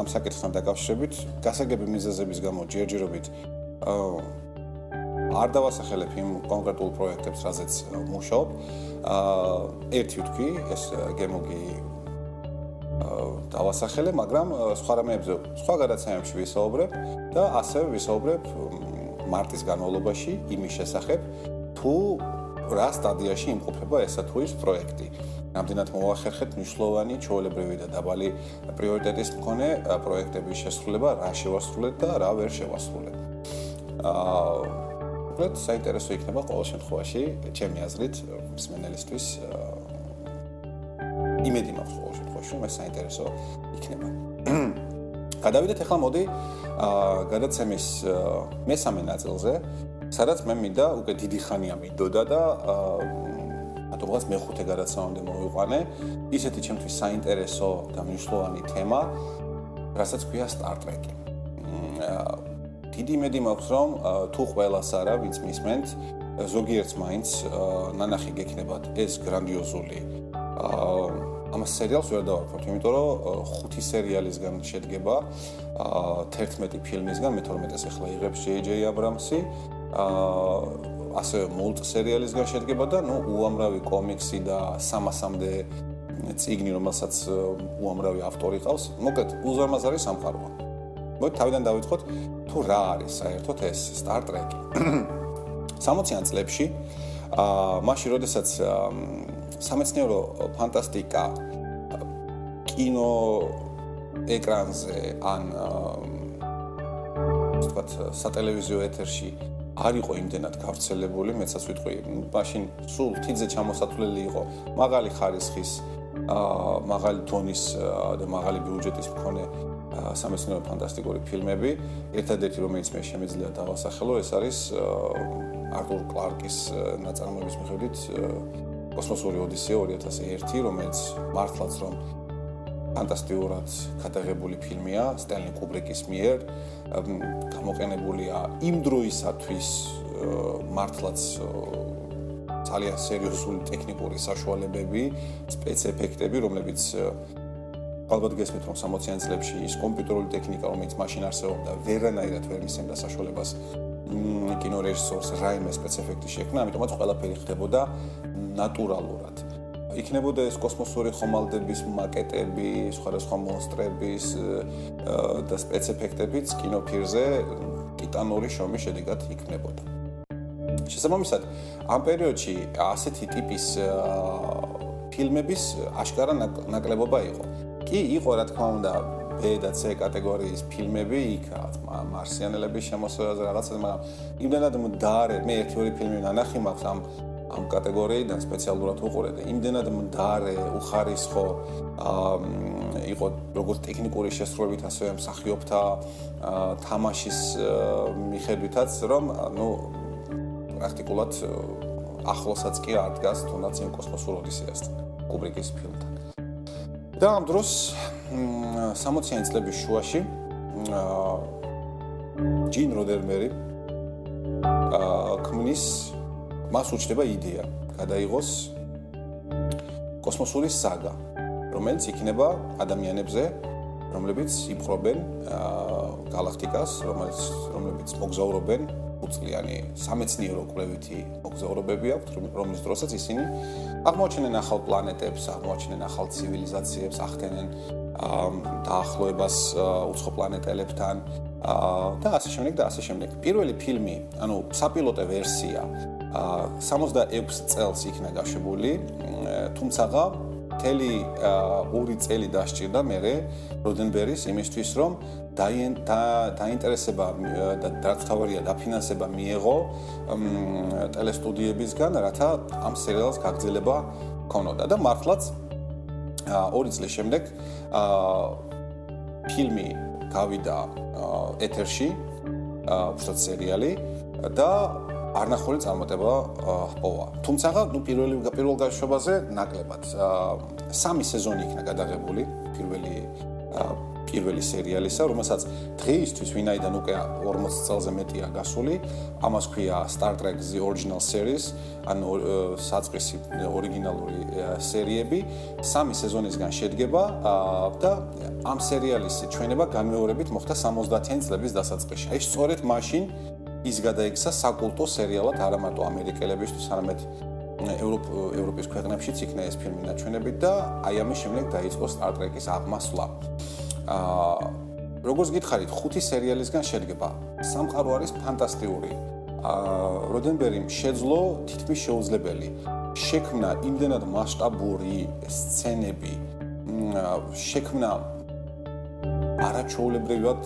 [SPEAKER 1] ამ საკითხთან დაკავშირებით, გასაგები მიზეზების გამო ჯერჯერობით არ დავასახელებ იმ კონკრეტულ პროექტებს, რაზეც მუშაობ. აა ერთი ვთქვი, ეს გემოგი დავასახელე, მაგრამ სხვა რამეებზე, სხვა გადაცემებში ვისაუბრებ და ასევე ვისაუბრებ მარტის განმავლობაში იმის შესახებ, თუ რა სტადიაში იმყოფება ესა თუ ის პროექტი. რამდენად მოახერხეთ მნიშვნელოვანი ჩაოლებრივი და დაბალი პრიორიტეტის მქონე პროექტების შესრულება, რა შევასრულეთ და რა ვერ შევასრულეთ. აა უბრალოდ საინტერესო იქნება ყოველ შემთხვევაში, ჩემი აზრით, მსმენელისთვის იმედი მაქვს ყოველ შემთხვევაში, რომ ეს საინტერესო იქნება. გადავიდეთ. ახლა მოდი გადაცემის მესამე ნაწილზე, სადაც მე მინდა უკვე დიდი ხანია მინდოდა და აა ათოგას მეხუთე გადაცემამდე მოვიყვანე ისეთი ჩემთვის საინტერესო და მნიშვნელოვანი თემა, რასაც ქვია Star Trek. დიდი იმედი მაქვს, რომ თუ ყველას არა, ვინც მისმენთ, ზოგიერთს მაინც ნანახი გექნებათ ეს გრანდიოზული აა ამას სერიალს ვერ დავარქვათ, იმიტომ რომ ხუთი სერიალისგან შედგება, აა 11 ფილმისგან, მე-12-ს ახლა იღებს J.J. Abrams-ი, აა ასე მულტ სერიალისგან შედგება და ნუ უამრავი კომიქსი და 300-მდე წიგნი, რომელსაც უამრავი ავტორი ყავს. მოკლედ, უზარმაზარი სამყაროა. მოდი თავიდან დავიწყოთ, თუ რა არის საერთოდ ეს Star Trek. 60-იან <clears throat> წლებში, აა მაშინ, როდესაც სამეცნიერო ფანტასტიკა კინო ეკრანზე ან ვთქვათ სატელევიზიო ეთერში არ იყო იმდენად გავრცელებული, მეცაც ვიტყვი, მაშინ სულ თიძე ჩამოსათვლელი იყო მაღალი ხარისხის აა მაღალი დონის და მაღალი ბიუჯეტის მქონე სამეცნიერო ფანტასტიკური ფილმები. ერთადერთი რომელიც მე შემიძლია დავასახელო, ეს არის არტურ კლარკის ნაწარმოების მიხედვით კოსმოსური ოდისეა 2001, რომელიც მართლაც რომ ფანტასტიკურად გადაღებული ფილმია სტენლი კუბრიკის მიერ, გამოყენებულია იმ დროისათვის მართლაც ძალიან სერიოზული ტექნიკური საშუალებები, სპეცეფექტები, რომლებიც ალბათ გესმით რომ 60-იან წლებში ის კომპიუტერული ტექნიკა, რომელიც მაშინ არსებობდა, ვერანაირად ვერ მისცემდა საშუალებას კინორეჟისორს რაიმე სპეციფიკი შექმნა, ამიტომაც ყველაფერი ხდებოდა ნატურალურად. იქნებოდა ეს კოსმოსური ხომალდების მაკეტები, სხვადასხვა მონსტრების და სპეციფიკებიც კინოფირზე ტიტანური შრომის შედეგად იქნებოდა. შესაბამისად, ამ პერიოდში ასეთი ტიპის ფილმების აშკარა ნაკლებობა იყო. კი, იყო რა თქმა უნდა B და C კატეგორიის ფილმები იქ რაღაც მარსიანელების შემოსევაზე რაღაცა მაგრამ იმდენად მდარე მე ერთი ორი ფილმი ნანახი მაქვს ამ ამ კატეგორიიდან სპეციალურად უყურე და იმდენად მდარე უხარისხო აა იყო როგორც ტექნიკური შესრულებით ასევე მსახიობთა თამაშის მიხედვითაც რომ ნუ პრაქტიკულად ახლოსაც კი არ დგას თუნდაც იმ კოსმოსურ ოდისეასთან კუბრიკის ფილმთან. და ამ დროს 60-იანი წლების შუაში ჯინ როდერმერი ქმნის მას უჩნდება იდეა გადაიღოს კოსმოსური საგა რომელიც იქნება ადამიანებზე რომლებიც იპყრობენ აა galaktikas რომელიც რომლებიც მოგზაურობენ უწლიანი სამეცნიერო კვლევითი მოგზაურობები აქვთ რომლის დროსაც ისინი აღმოჩენენ ახალ პლანეტებს აღმოჩენენ ახალ ცივილიზაციებს ახდენენ დაახლოებას უცხო პლანეტელებთან. და ასე შემდეგ და ასე შემდეგ. პირველი ფილმი, ანუ საპილოტე ვერსია 66 წელს იქნა გაშვებული, თუმცა მთელი ორი წელი დასჭირდა მე როდენბერის იმისთვის რომ დაინტერესება და დაწთავარია დაფინანსება მიეღო ტელესტუდიებისგან, რათა ამ სერიალს გაგრძელება ქონოდა. და მართლაც ორი წლის შემდეგ ფილმი გავიდა ეთერში, უბრალოდ სერიალი და არნახული წარმატება ჰპოვა. თუმცა, ნუ პირველი პირველ გაშვებაზე ნაკლებად სამი სეზონი იქნა გადაღებული პირველი პირველი სერიალისა, რომელსაც დღეისთვის ვინაიდან უკვე 40 წელზე მეტია გასული, ამას ქვია Star Trek The Original Series, ანუ საწყისი ორიგინალური სერიები, სამი სეზონისგან შედგება და ამ სერიალის ჩვენება განმეორებით მოხდა 70-იანი წლების დასაწყისში. აი სწორედ მაშინ ის გადაიქცა საკულტო სერიალად არა მარტო ამერიკელებისთვის, არამედ ევროპ ევროპის ქვეყნებშიც იქნა ეს ფილმი ნაჩვენები და აი ამის შემდეგ დაიწყო Star Trek-ის აღმასვლა. აა როგორც გითხარით, ხუთი სერიალისგან შედგება. სამყარო არის ფანტასტიკური. აა როდენბერიმ შეძლო თითქმის შეუძლებელი. შექმნა იმდენად მასშტაბური სცენები, შექმნა არაჩვეულებრივად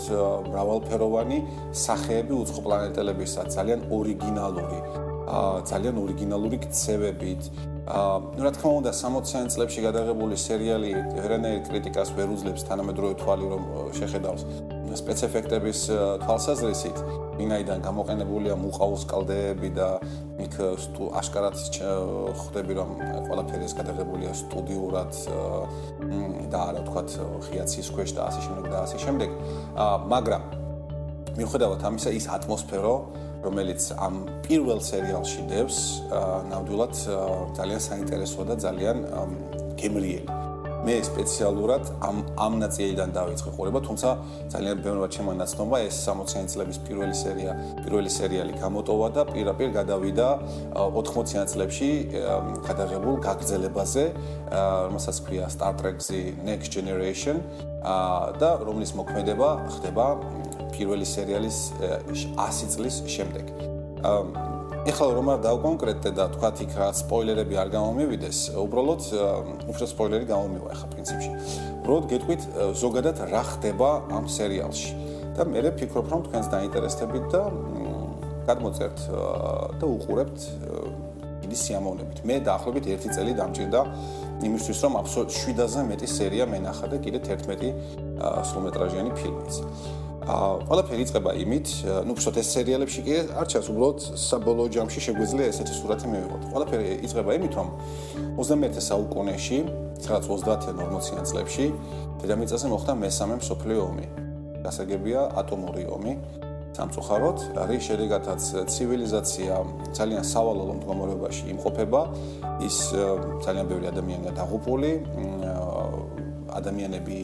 [SPEAKER 1] მრავალფეროვანი სახეები უცხო პლანეტელებისა, ძალიან ორიგინალური, აა ძალიან ორიგინალური ქცევებით, ну რა თქმა უნდა 60-იან წლებში გადაღებული სერიალი ვერანაირ კრიტიკას ვერ უძლებს თანამედროვე თვალი რომ შეხედავს. სპეციფექტების თვალსაზრისით ვინაიდან გამოყენებულია მუყაოს კალდეები და იქ აშკარად ხვდები რომ ყველაფერი ეს გადაღებულია სტუდიურად და არა თქვათ ხიაცის ქვეშ და ასე შემდეგ და ასე შემდეგ. მაგრამ მიუხედავად ამისა ის ატმოსფერო რომელიც ამ პირველ სერიალში დევს ნამდვილად ძალიან საინტერესოა და ძალიან გემრიელი. მე სპეციალურად ამ ამ ნაწილიდან დავიწყე ყურება, თუმცა ძალიან ბევრად შემონაცნობა ეს 60-იანი წლების პირველი სერია, პირველი სერიალი გამოტოვა და პირაპირ გადავიდა 80-იან წლებში გადაღებულ გაგრძელებაზე, რომელსაც ქვია Star Trek-ი Next Generation და რომლის მოქმედება ხდება პირველი სერიალის 100 წლის შემდეგ. ეხლა რომ არ დავკონკრეტდე და თქვა იქ რა სპოილერები არ გამომივიდეს, უბრალოდ უფრო სპოილერი გამომივა ახლა პრინციპში. უბრალოდ გეტყვით ზოგადად რა ხდება ამ სერიალში. და მე ვფიქრობ რომ თქვენს დაინტერესდებით და გადმოწერთ და უყურებთ დიდი სიამოვნებით. მე დაახლოებით 1 წელი დამჭირდა იმისთვის რომ აბსოლუტ 7-ზე მეტი სერია მენახა და კიდე 11 სრულმეტრაჟიანი ფილმიც. აა ყველაფერი იწყება იმით, ну, უბრალოდ ეს სერიალებში კი არ ჩანს, უბრალოდ საბოლოო ჯამში შეგვიძლია ესეთი სურათი მივიღოთ. ყველაფერი იწყება იმით, რომ 21 საუკუნეში, სადაც 30-იან 40-იან წლებში, დედამიწაზე მოხდა მესამე მსოფლიო ომი. გასაგებია ატომური ომი. სამწუხაროდ, რის შედეგადაც ცივილიზაცია ძალიან სავალალო მდგომარეობაში იმყოფება, ის ძალიან ბევრი ადამიანია დაღუპული, ადამიანები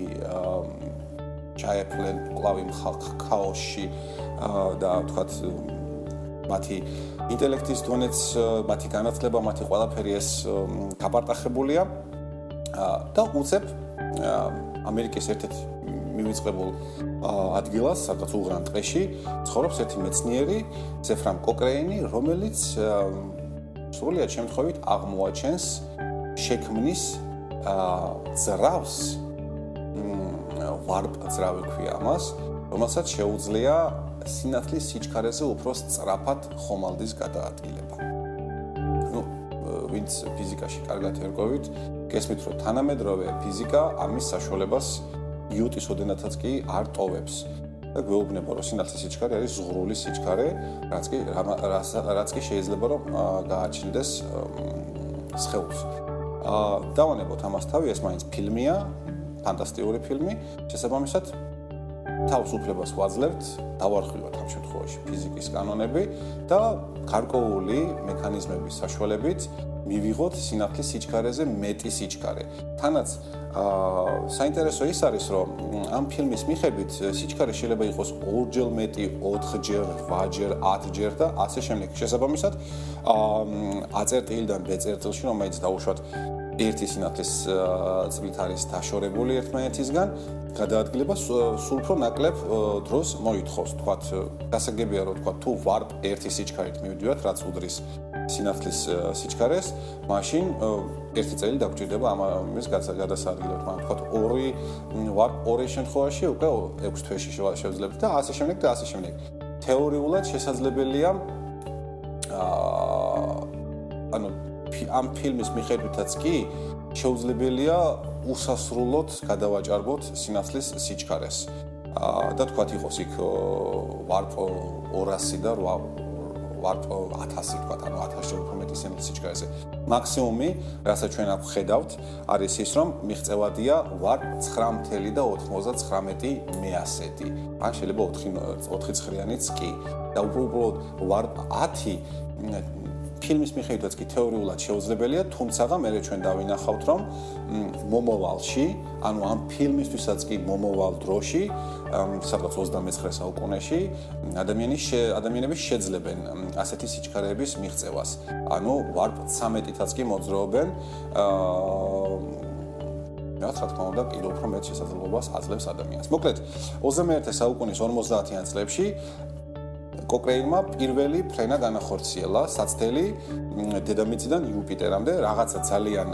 [SPEAKER 1] ჩაეფლენ კლავი ხაოსში. და თქვათ მათი ინტელექტის დონეც, მათი განათლება, მათი ყველაფერი ეს გაპარტახებულია. და უცებ ამერიკის ერთ-ერთ მივიწყებულ ადგილას, სადაც უღრან ტყეში, ცხოვრობს ერთი მეცნიერი, ზეფრამ კოკრეინი, რომელიც სრულიად შემთხვევით აღმოაჩენს შექმნის ძრავს ვარპძრავი ქვია ამას, რომელსაც შეუძლია სინათლის სიჩქარეზე უფრო სწრაფად ხომალდის გადაადგილება. ну, ვინც ფიზიკაში კარგად ერკვევით, გესმით რომ თანამედროვე ფიზიკა ამის საშუალებას ნიუტის ოდენათაც კი არ ტოვებს. და გვეუბნება რომ სინათლის სიჩქარე არის ზღრული სიჩქარე, რაც კი რაც კი შეიძლება რომ გააჩნდეს სხეულს. აა დავანებოთ ამას თავი, ეს მაინც ფილმია, ფანტასტიკური ფილმი. შესაბამისად, თავს უფლებას ვაძლევთ, დავარხილოთ ამ შემთხვევაში ფიზიკის კანონები და გარკვეული მექანიზმების საშუალებით მივიღოთ სინათლის სიჩქარეზე მეტი სიჩქარე. თანაც აა საინტერესო ის არის, რომ ამ ფილმის მიხედვით სიჩქარე შეიძლება იყოს ორჯერ მეტი, 4ჯერ, 8ჯერ, 10ჯერ და ასე შემდეგ. შესაბამისად, აა აწერტილიდან ბეწერტილში რომელიც დაუშვათ ერთი სინათლის წლით არის დაშორებული ერთმანეთისგან, გადაადგილება სულ უფრო ნაკლებ დროს მოითხოვს. თქვათ, გასაგებია რომ თქვათ, თუ ვარ ერთი სიჩქარით მივიდივართ, რაც უდრის სინათლის სიჩქარეს, მაშინ ერთი წელი დაგჭირდება ამის გადასადგილებლად. მაგრამ თქვათ, ორი ვარ ორი შემთხვევაში უკვე 6 თვეში შევძლებთ და ასე შემდეგ და ასე შემდეგ. თეორიულად შესაძლებელია აა ანუ ამ ფილმის მიხედვითაც კი შეუძლებელია უსასრულოდ გადავაჭარბოთ სინათლის სიჩქარეს. აა და თქვათ იყოს იქ ვარპ 200 და ვარ 1000 თქვა, ანუ 1000 უფრო მეტი სიჩქარეზე. მაქსიმუმი, რასაც ჩვენ აქ ხედავთ, არის ის, რომ მიღწევადია ვარ 9.99 მეასეთი. ან შეიძლება 4 4 ცხრიანიც კი. და უბრალოდ ვარ 10 ფილმის მიხედვითაც კი თეორიულად შეუძლებელია, თუმცა მე ჩვენ დავინახავთ, რომ მომოვალში, ანუ ამ ფილმისთვისაც კი მომოვალ დროში, სადღაც 29 საუკუნეში, ადამიანის ადამიანები შეძლებენ ასეთი სიჩქარეების მიღწევას. ანუ ვარპ 13-ითაც კი მოძრაობენ აა რაც რა თქმა უნდა, კიდევ უფრო მეტ შესაძლებლობას აძლევს ადამიანს. მოკლედ, 21 საუკუნის 50-იან წლებში კოკრეინმა პირველი ფრენა განახორციელა საცდელი დედამიწიდან იუპიტერამდე რაღაცა ძალიან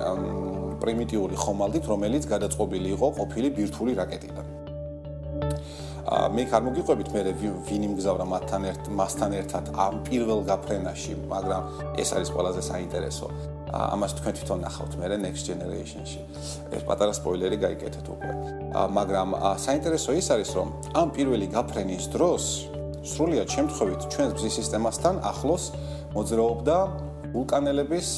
[SPEAKER 1] პრიმიტიული ხომალდით, რომელიც გადაწყობილი იყო ყოფილი ბირთვული რაკეტიდან. ა მე ხარ მოგიყვებით მე ვინ იმგზავრა მათთან ერთ მასთან ერთად ამ პირველ გაფრენაში, მაგრამ ეს არის ყველაზე საინტერესო. ამას თქვენ თვითონ ნახავთ მე next generation-ში. ეს პატარა სპოილერი გაიკეთეთ უკვე. მაგრამ საინტერესო ის არის, რომ ამ პირველი გაფრენის დროს სრულიად შემთხვევით ჩვენს გზის სისტემასთან ახლოს მოძრაობდა ვულკანელების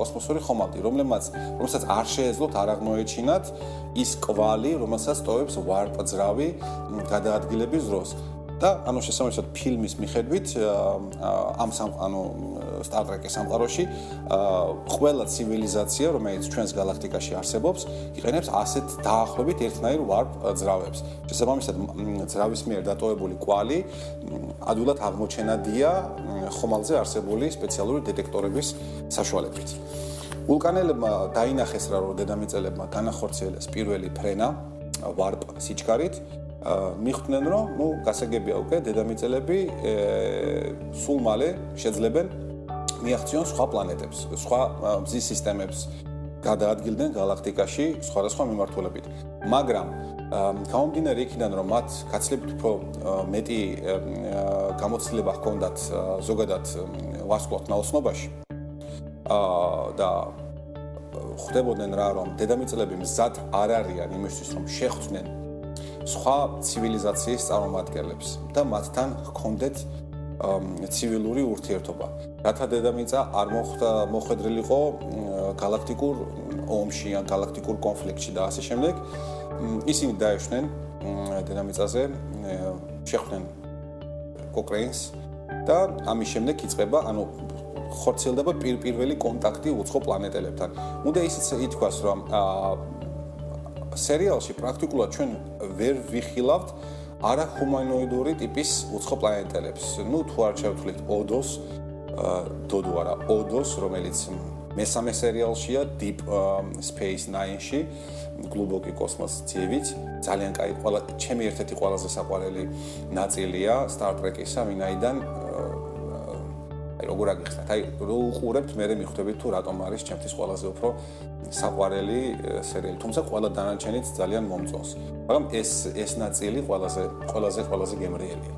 [SPEAKER 1] კოსმოსური ხომალდი, რომლებმაც რომელსაც არ შეეძლოთ არ აღმოეჩინათ ის კვალი, რომელსაც ტოვებს ვარპ ძრავი გადაადგილების დროს. და ანუ შესაბამისად ფილმის მიხედვით ამ სამ ანუ Star Trek-ის სამყაროში ყველა ცივილიზაცია, რომელიც ჩვენს galaktikაში არსებობს, იყენებს ასეთ დაახლოებით ერთნაირ warp ძრავებს. შესაბამისად ძრავის მიერ დატოვებული კვალი ადვილად აღმოჩენადია ხომალდზე არსებული სპეციალური დეტექტორების საშუალებით. ვულკანელებმა დაინახეს რა რომ დედამიწელებმა განახორციელეს პირველი ფრენა warp სიჩქარით მიხვდნენ რომ ნუ გასაგებია უკვე დედამიწელები სულ მალე შეძლებენ მიაღწიონ სხვა პლანეტებს, სხვა მზის სისტემებს გადაადგილდნენ galaktikაში სხვადასხვა მიმართულებით. მაგრამ გამომდინარე იქიდან რომ მათ გაცილებით უფრო მეტი გამოცდილება ჰქონდათ ზოგადად ვარსკვლავთ ნაოსნობაში აა და ხვდებოდნენ რა რომ დედამიწელები მზად არ არიან იმისთვის რომ შეხვდნენ სხვა ცივილიზაციის წარმომადგენლებს და მათთან ჰქონდეთ ცივილური ურთიერთობა. რათა დედამიწა არ მოხდა მოხვედრილიყო galaktikur ომში ან galaktikur კონფლიქტში და ასე შემდეგ, ისინი დაეშვნენ დედამიწაზე, შეხვდნენ კოკრეინს და ამის შემდეგ იწყება, ანუ ხორცელდება პირველი კონტაქტი უცხო პლანეტელებთან. უნდა ისიც ითქვას, რომ აა სერიალში პრაქტიკულად ჩვენ ვერ ვიხილავთ არა ჰუმანოიდური ტიპის უცხო პლანეტელებს. ну თუ არ შევთვლით ოდოს დოდო არა ოდოს რომელიც მესამე სერიალშია deep space 9-ში გლუბოკი კოსმოსი ძიებით ძალიან კაი ყველა ჩემი ერთ-ერთი ყველაზე საყვარელი ნაწილია star trek-ისა ვინაიდან აი როგორ აგიხსნათ აი რო უყურებთ მე მეხვდებით თუ რატომ არის ჩემთვის ყველაზე უფრო საყვარელი სერიალი. თუმცა ყველა დანარჩენიც ძალიან მომწონს. მაგრამ ეს ეს ნაწილი ყველაზე ყველაზე ყველაზე გემრიელია.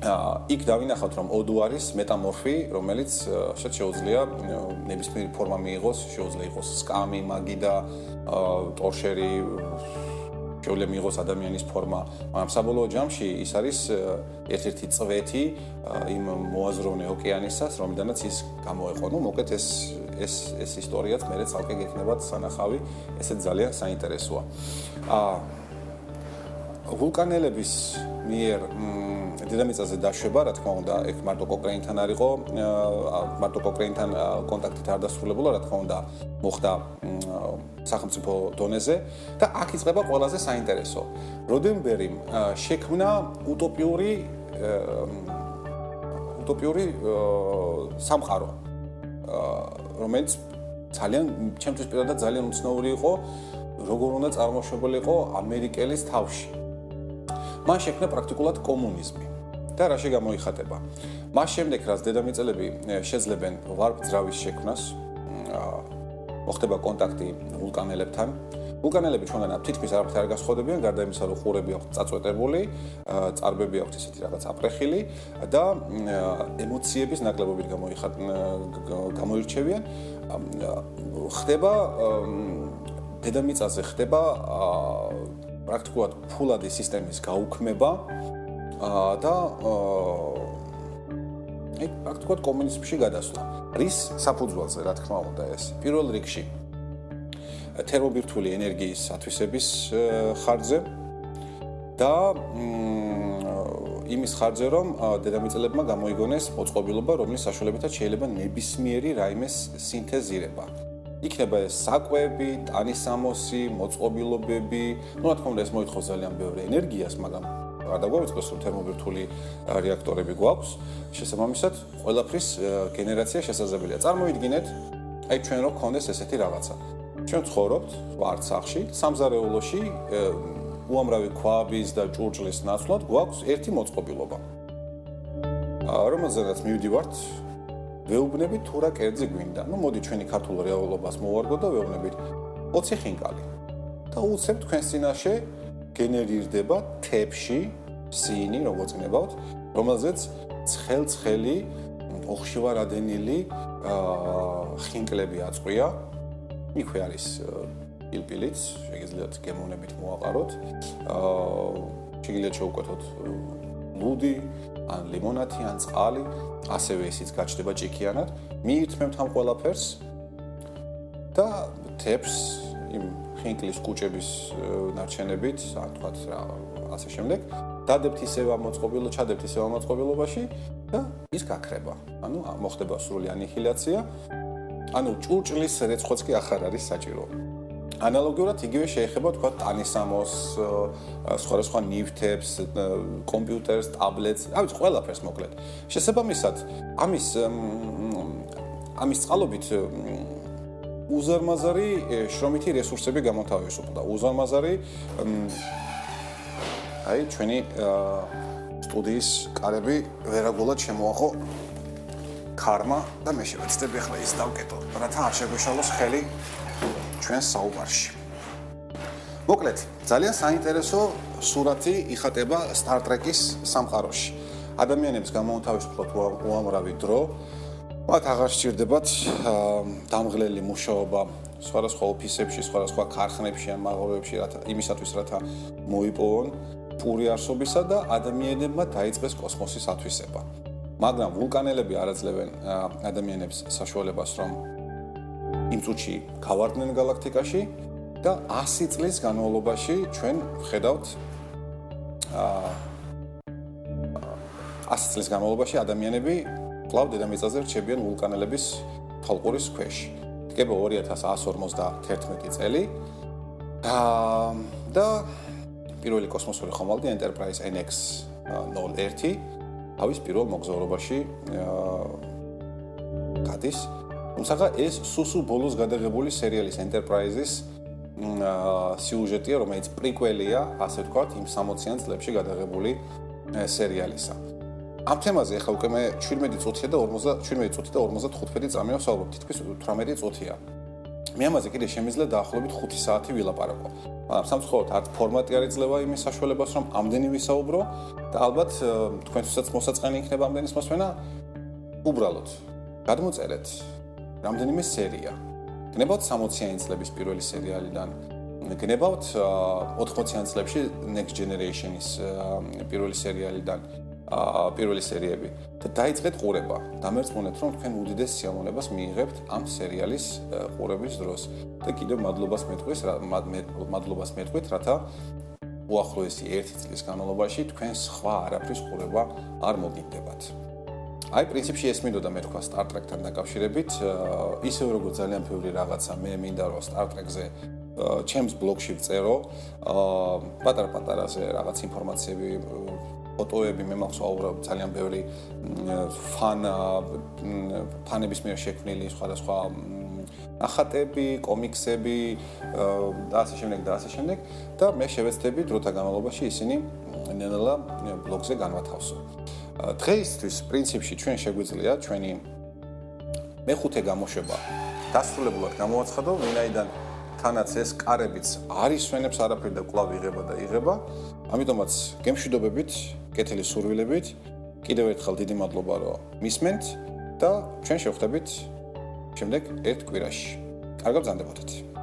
[SPEAKER 1] აა იქ დავინახავთ რომ ოდუ არის მეტამორფი რომელიც შეიძლება ნებისმიერი ფორმა მიიღოს შეუძლია იყოს სკამი მაგი და ტორშერი შეუძლია მიიღოს ადამიანის ფორმა, მაგრამ საბოლოო ჯამში ის არის ერთ-ერთი წვეთი იმ მოაზროვნე ოკეანისას, რომლიდანაც ის გამოეყო. ნუ მოკეთ ეს ეს ეს ისტორიაც მე ცალკე გეკნებათ სანახავი, ესეც ძალიან საინტერესოა. აა ვულკანელების მიერ დედამიწაზე დაშვება, რა თქმა უნდა, ეგ მარტო კოკრეინთან არ იყო, მარტო კოკრეინთან კონტაქტით არ დასრულებულა, რა თქმა უნდა, მოხდა სახელმწიფო დონეზე და აქ იწყება ყველაზე საინტერესო. როდენბერიმ შექმნა უტოპიური უტოპიური სამყარო. რომელიც ძალიან ჩემთვის პირადად ძალიან უცნაური იყო, როგორ უნდა წარმოშობილიყო ამერიკელის თავში. მან შექმნა პრაქტიკულად კომუნიზმი. და რა შეგამოიხატება? მას შემდეგ რაც დედამიწელები შეძლებენ ვარპ ძრავის შექმნას, მოხდება კონტაქტი ვულკანელებთან. ვულკანელები ჩვენგან თითქმის არაფერს არ გასხოდებიან, გარდა იმისა, რომ ყურები აქვთ წაწვეტებული, წარბები აქვთ ესეთი რაღაც აპრეხილი და ემოციების ნაკლებობით გამოიხატ გამოირჩევიან. ხდება დედამიწაზე ხდება პრაქტიკულად ფულადი სისტემის გაუქმება და აი, ფაქტობრივად კომუნიზმში გადასვლა. რის საფუძველზე, რა თქმა უნდა, ეს პირველ რიგში თერმობირთვული ენერგიის ათვისების ხარჯზე და იმის ხარჯზე, რომ დედამიწელებმა გამოიგონეს მოწყობილობა, რომლის საშუალებითაც შეიძლება ნებისმიერი რაიმეს სინთეზირება. იქნება ეს საკვები, ტანისამოსი, მოწყობილობები, ну, რა თქმა უნდა, ეს მოითხოვს ძალიან ბევრი ენერგიას, მაგრამ არ დაგვაუწყოს რომ თერმობირთვული რეაქტორები გვაქვს. შესაბამისად, ყველაფრის გენერაცია შესაძლებელია. წარმოიდგინეთ, აი ჩვენ რო გქონდეს ესეთი რაღაცა. ჩვენ ცხოვრობთ ვართ სახში, სამზარეულოში, უამრავი ქვაბის და ჭურჭლის ნაცვლად გვაქვს ერთი მოწყობილობა. რომელზედაც მივდივართ, ვეუბნებით თუ რა კერძი გვინდა. ну, მოდი ჩვენი ქართულ რეალობას მოვარგო და ვეუბნებით 20 ხინკალი. და უცებ თქვენ წინაშე გენერირდება თებში სინი, როგორც ნებავთ, რომელზეც ცხელ-ცხელი ოხშივარადენილი აა ხინკლები აწყვია. იქვე არის პილპილიც, შეგიძლიათ გემოვნებით მოაყაროთ. აა შეგიძლიათ შევკვეთოთ ლუდი, ან ლიმონათი, ან წყალი, ასევე ისიც გაჩნდება ჭიქიანად. მიირთმევთ ამ ყველაფერს და თებს იმ ხინკლის კუჭების ნარჩენებით, ან თქვათ რა, ასე შემდეგ, დადებთ ისევ ამოწყობილო, ჩადებთ ისევ ამოწყობილობაში და ის გაქრება. ანუ მოხდება სრული ანიჰილაცია. ანუ ჭურჭლის რეცხვაც კი ახარ არის საჭირო. ანალოგიურად იგივე შეიძლება თქვა ტანისამოს სხვადასხვა ნივთებს, კომპიუტერს, ტაბლეტს, რა ვიცი, ყველაფერს მოკლედ. შესაბამისად, ამის ამის წყალობით უზარმაზარი შრომითი რესურსები გამოთავისუფლდა. უზარმაზარი აი ჩვენი სტუდიის კარები ვერაგულად შემოახო ქარმა და მე შევეცდები ახლა ის დავკეტო, რათა არ შეგვეშალოს ხელი ჩვენ საუბარში. მოკლედ, ძალიან საინტერესო სურათი იხატება Star Trek-ის სამყაროში. ადამიანებს გამოუთავისუფლოთ უამრავი დრო, მათ აღარ სჭირდებათ დამღლელი მუშაობა სხვადასხვა ოფისებში, სხვადასხვა ქარხნებში ან მაღაზიებში, რათა იმისათვის რათა მოიპოვონ პური არსობისა და ადამიანებმა დაიწყეს კოსმოსის ათვისება. მაგრამ ვულკანელები არ აძლევენ ადამიანებს საშუალებას, რომ იმ წუთში გავარდნენ galaktikაში და 100 წლის განმავლობაში ჩვენ ვხედავთ აა 100 წლის განმავლობაში ადამიანები კვლავ დედამიწაზე რჩებიან ვულკანელების თვალყურის ქვეშ. დგება 2151 წელი. და პირველი კოსმოსური ხომალდი Enterprise NX-01 თავის პირველ მოგზაურობაში გადის თუმცა ეს სუსუ ბოლოს გადაღებული სერიალის Enterprise-ის სიუჟეტია, რომელიც პრიკველია, ასე ვთქვათ, იმ 60-იან წლებში გადაღებული სერიალისა. ამ თემაზე ახლა უკვე მე 17 წუთია და 40 17 წუთი და 55 წამია ვსაუბრობ, თითქმის 18 წუთია. მე ამაზე კიდე შემიძლია დაახლოებით 5 საათი ვილაპარაკო. მაგრამ სამწუხაროდ არც ფორმატი არ იძლევა იმის საშუალებას, რომ ამდენი ვისაუბრო და ალბათ თქვენთვისაც მოსაწყენი იქნება ამდენის მოსვენა. უბრალოდ გადმოწერეთ რამდენიმე სერია. გნებავთ 60-იანი წლების პირველი სერიალიდან. გნებავთ 80-იანი წლებში Next Generation-ის პირველი სერიალიდან პირველი სერიები და დაიწყეთ ყურება. დამერწმუნეთ, რომ თქვენ უდიდეს სიამოვნებას მიიღებთ ამ სერიალის ყურების დროს. და კიდევ მადლობას მეტყვის, მადლობას მეტყვით, რათა უახლოესი 1 წლის განმავლობაში თქვენ სხვა არაფრის ყურება არ მოგინდებათ. აი პრინციპში ეს მინდოდა მე თქვა Star Trek-თან დაკავშირებით, ისე როგორც ძალიან ბევრი რაღაცა მე მინდა რომ Star Trek-ზე ჩემს ბლოგში ვწერო, პატარ-პატარაზე რაღაც ინფორმაციები, ფოტოები მე მაქვს აუბრალ ძალიან ბევრი ფან ფანების მიერ შექმნილი სხვადასხვა ახატები, კომიქსები და ასე შემდეგ და ასე შემდეგ და მე შევეცდები დროთა განმავლობაში ისინი ნელა ბლოგზე განვათავსო. დღეისთვის პრინციპში ჩვენ შეგვიძლია ჩვენი მეხუთე გამოშვება დასრულებულად გამოაცხადო, ვინაიდან თანაც ეს კარებიც არის ვენებს არაფერი და კლავ იღება და იღება. ამიტომაც გემშვიდობებით, კეთილი სურვილებით, კიდევ ერთხელ დიდი მადლობა რომ მისმენთ და ჩვენ შევხვდებით შემდეგ ერთ კვირაში. კარგად ბრძანდებოდეთ.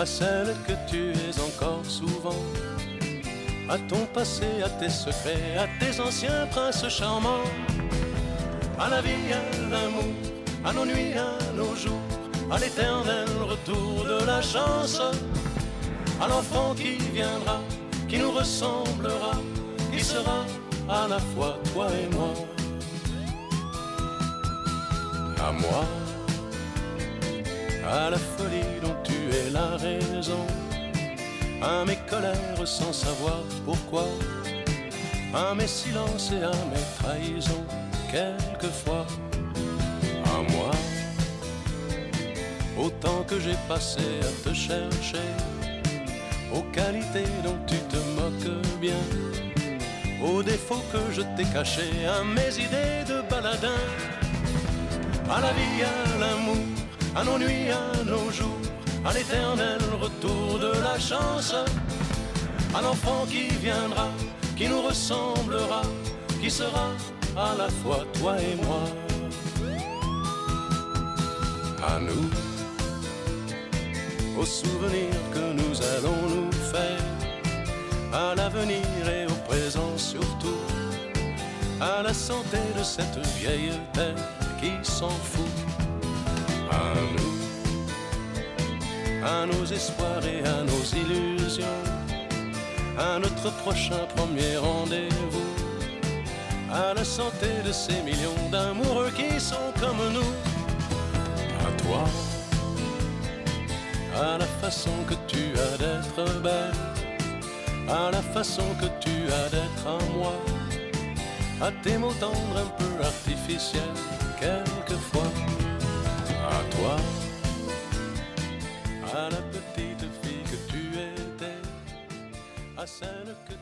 [SPEAKER 2] À celle que tu es encore souvent. À ton passé, à tes secrets, à tes anciens princes charmants, à la vie, à l'amour, à nos nuits, à nos jours, à l'éternel retour de la chance, à l'enfant qui viendra, qui nous ressemblera, qui sera à la fois toi et moi. À moi, à la folie dont la raison. À mes colères sans savoir pourquoi, à mes silences et à mes trahisons, quelquefois, à moi. Autant que j'ai passé à te chercher, aux qualités dont tu te moques bien, aux défauts que je t'ai cachés, à mes idées de baladin, à la vie, à l'amour, à nos nuits, à nos jours à l'éternel retour de la chance, à l'enfant qui viendra, qui nous ressemblera, qui sera à la fois toi et moi. À nous, aux souvenirs que nous allons nous faire, à l'avenir et au présent surtout, à la santé de cette vieille terre qui s'en fout. À nous à nos espoirs et à nos illusions, à notre prochain premier rendez-vous, à la santé de ces millions d'amoureux qui sont comme nous, à toi, à la façon que tu as d'être belle, à la façon que tu as d'être à moi, à tes mots tendres un peu artificiels, quelquefois, à toi la petite fille que tu étais, à celle que